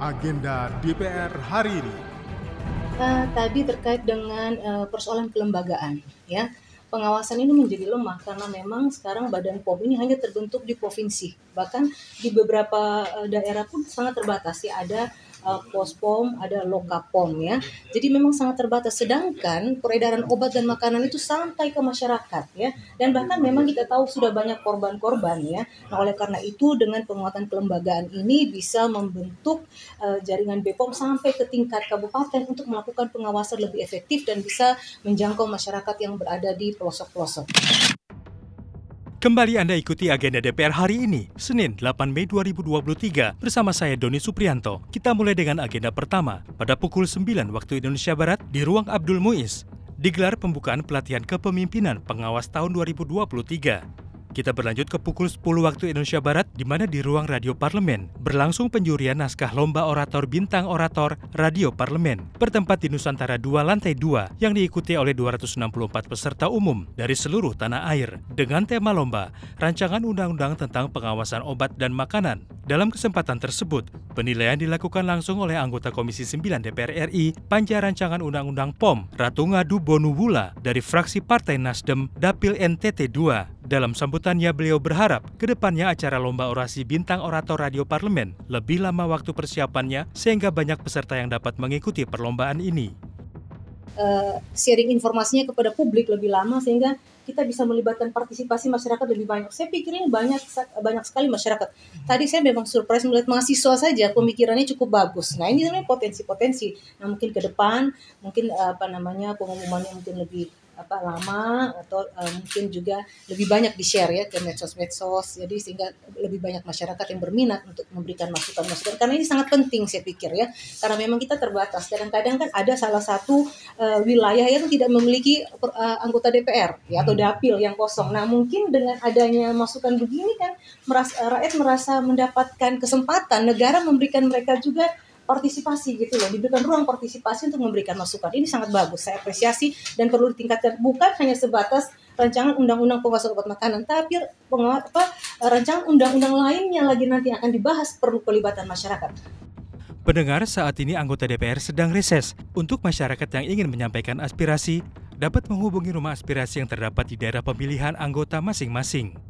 agenda DPR hari ini. Uh, tadi terkait dengan uh, persoalan kelembagaan, ya pengawasan ini menjadi lemah karena memang sekarang Badan POM ini hanya terbentuk di provinsi. Bahkan di beberapa uh, daerah pun sangat terbatas ya ada uh, pospom, ada lokapom ya. Jadi memang sangat terbatas. Sedangkan peredaran obat dan makanan itu sampai ke masyarakat ya. Dan bahkan memang kita tahu sudah banyak korban-korban ya. Nah oleh karena itu dengan penguatan kelembagaan ini bisa membentuk uh, jaringan BPOM sampai ke tingkat kabupaten untuk melakukan pengawasan lebih efektif dan bisa menjangkau masyarakat yang berada di pelosok-pelosok. Kembali Anda ikuti agenda DPR hari ini, Senin 8 Mei 2023, bersama saya Doni Suprianto. Kita mulai dengan agenda pertama, pada pukul 9 waktu Indonesia Barat di Ruang Abdul Muiz, digelar pembukaan pelatihan kepemimpinan pengawas tahun 2023. Kita berlanjut ke pukul 10 waktu Indonesia Barat, di mana di ruang radio parlemen berlangsung penjurian naskah lomba orator bintang orator radio parlemen bertempat di Nusantara 2 lantai 2 yang diikuti oleh 264 peserta umum dari seluruh tanah air dengan tema lomba rancangan undang-undang tentang pengawasan obat dan makanan. Dalam kesempatan tersebut, penilaian dilakukan langsung oleh anggota Komisi 9 DPR RI Panja Rancangan Undang-Undang POM Ratu Ngadu Bonuwula dari fraksi Partai Nasdem Dapil NTT 2 dalam sambutannya beliau berharap ke depannya acara lomba orasi bintang orator radio parlemen lebih lama waktu persiapannya sehingga banyak peserta yang dapat mengikuti perlombaan ini. Uh, sharing informasinya kepada publik lebih lama sehingga kita bisa melibatkan partisipasi masyarakat lebih banyak. Saya pikir ini banyak banyak sekali masyarakat. Tadi saya memang surprise melihat mahasiswa saja pemikirannya cukup bagus. Nah ini sebenarnya potensi-potensi. Nah mungkin ke depan mungkin apa namanya pengumumannya mungkin lebih apa lama atau uh, mungkin juga lebih banyak di share ya ke medsos-medsos. Jadi sehingga lebih banyak masyarakat yang berminat untuk memberikan masukan-masukan. Karena ini sangat penting saya pikir ya. Karena memang kita terbatas. Kadang-kadang kan ada salah satu uh, wilayah yang tidak memiliki uh, anggota DPR ya atau hmm. dapil yang kosong. Nah mungkin dengan adanya masukan begini kan merasa, rakyat merasa mendapatkan kesempatan negara memberikan mereka juga partisipasi gitu loh, diberikan ruang partisipasi untuk memberikan masukan. Ini sangat bagus, saya apresiasi dan perlu ditingkatkan bukan hanya sebatas rancangan undang-undang penguasaan obat makanan, tapi apa, rancangan undang-undang lainnya lagi nanti akan dibahas perlu pelibatan masyarakat. Pendengar, saat ini anggota DPR sedang reses. Untuk masyarakat yang ingin menyampaikan aspirasi, dapat menghubungi rumah aspirasi yang terdapat di daerah pemilihan anggota masing-masing.